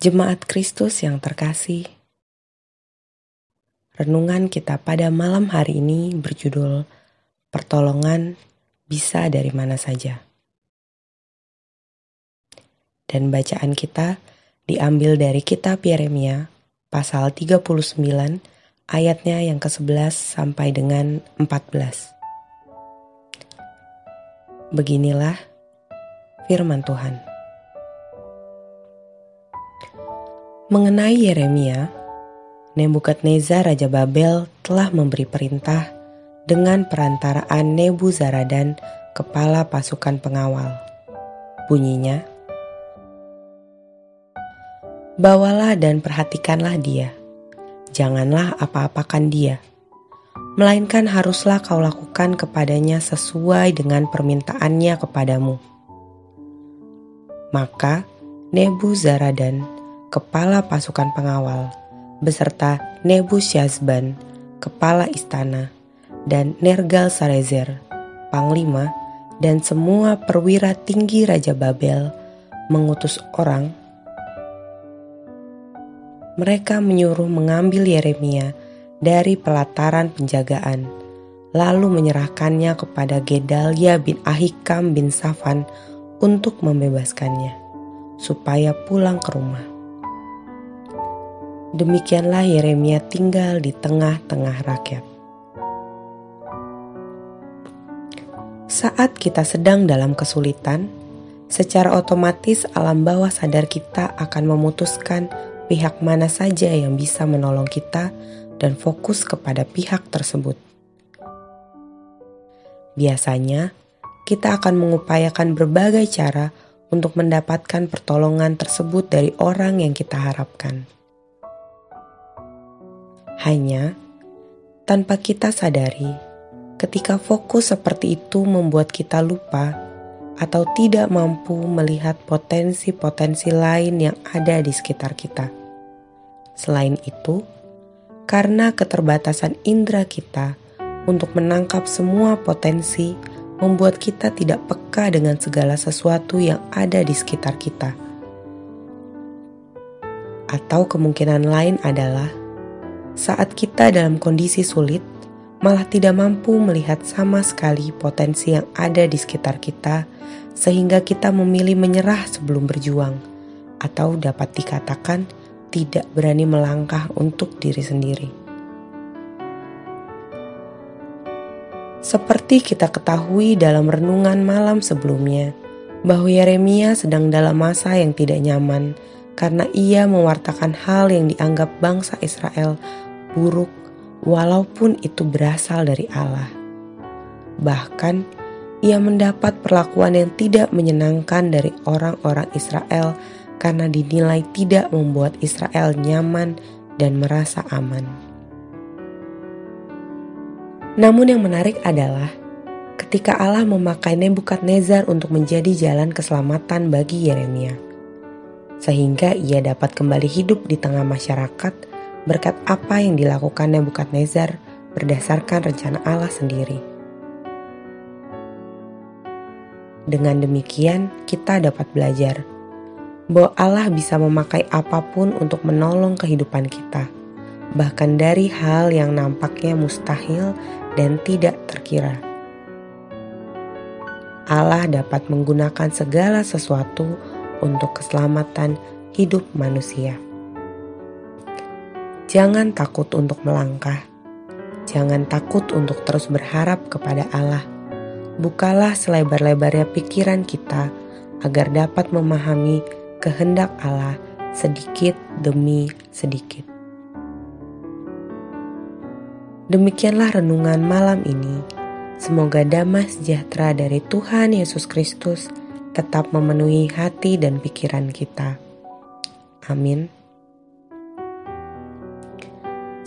Jemaat Kristus yang terkasih, renungan kita pada malam hari ini berjudul Pertolongan bisa dari mana saja. Dan bacaan kita diambil dari kitab Yeremia pasal 39 ayatnya yang ke-11 sampai dengan 14. Beginilah firman Tuhan. Mengenai Yeremia, Nebukadnezar Raja Babel telah memberi perintah dengan perantaraan Nebuzaradan, kepala pasukan pengawal. Bunyinya, Bawalah dan perhatikanlah dia. Janganlah apa-apakan dia. Melainkan haruslah kau lakukan kepadanya sesuai dengan permintaannya kepadamu. Maka Nebuzaradan kepala pasukan pengawal, beserta Nebusyazban, kepala istana, dan Nergal Sarezer, panglima, dan semua perwira tinggi Raja Babel mengutus orang. Mereka menyuruh mengambil Yeremia dari pelataran penjagaan, lalu menyerahkannya kepada Gedalia bin Ahikam bin Safan untuk membebaskannya, supaya pulang ke rumah. Demikianlah Yeremia tinggal di tengah-tengah rakyat. Saat kita sedang dalam kesulitan, secara otomatis alam bawah sadar kita akan memutuskan pihak mana saja yang bisa menolong kita dan fokus kepada pihak tersebut. Biasanya, kita akan mengupayakan berbagai cara untuk mendapatkan pertolongan tersebut dari orang yang kita harapkan. Hanya tanpa kita sadari, ketika fokus seperti itu membuat kita lupa atau tidak mampu melihat potensi-potensi lain yang ada di sekitar kita. Selain itu, karena keterbatasan indera kita untuk menangkap semua potensi, membuat kita tidak peka dengan segala sesuatu yang ada di sekitar kita. Atau kemungkinan lain adalah saat kita dalam kondisi sulit, malah tidak mampu melihat sama sekali potensi yang ada di sekitar kita, sehingga kita memilih menyerah sebelum berjuang, atau dapat dikatakan tidak berani melangkah untuk diri sendiri. Seperti kita ketahui dalam renungan malam sebelumnya, bahwa Yeremia sedang dalam masa yang tidak nyaman karena ia mewartakan hal yang dianggap bangsa Israel buruk walaupun itu berasal dari Allah. Bahkan, ia mendapat perlakuan yang tidak menyenangkan dari orang-orang Israel karena dinilai tidak membuat Israel nyaman dan merasa aman. Namun yang menarik adalah ketika Allah memakai Nebukadnezar untuk menjadi jalan keselamatan bagi Yeremia. Sehingga ia dapat kembali hidup di tengah masyarakat berkat apa yang dilakukan Nebukadnezar berdasarkan rencana Allah sendiri. Dengan demikian, kita dapat belajar bahwa Allah bisa memakai apa pun untuk menolong kehidupan kita, bahkan dari hal yang nampaknya mustahil dan tidak terkira. Allah dapat menggunakan segala sesuatu untuk keselamatan hidup manusia. Jangan takut untuk melangkah. Jangan takut untuk terus berharap kepada Allah. Bukalah selebar-lebarnya pikiran kita agar dapat memahami kehendak Allah sedikit demi sedikit. Demikianlah renungan malam ini. Semoga damai sejahtera dari Tuhan Yesus Kristus tetap memenuhi hati dan pikiran kita. Amin.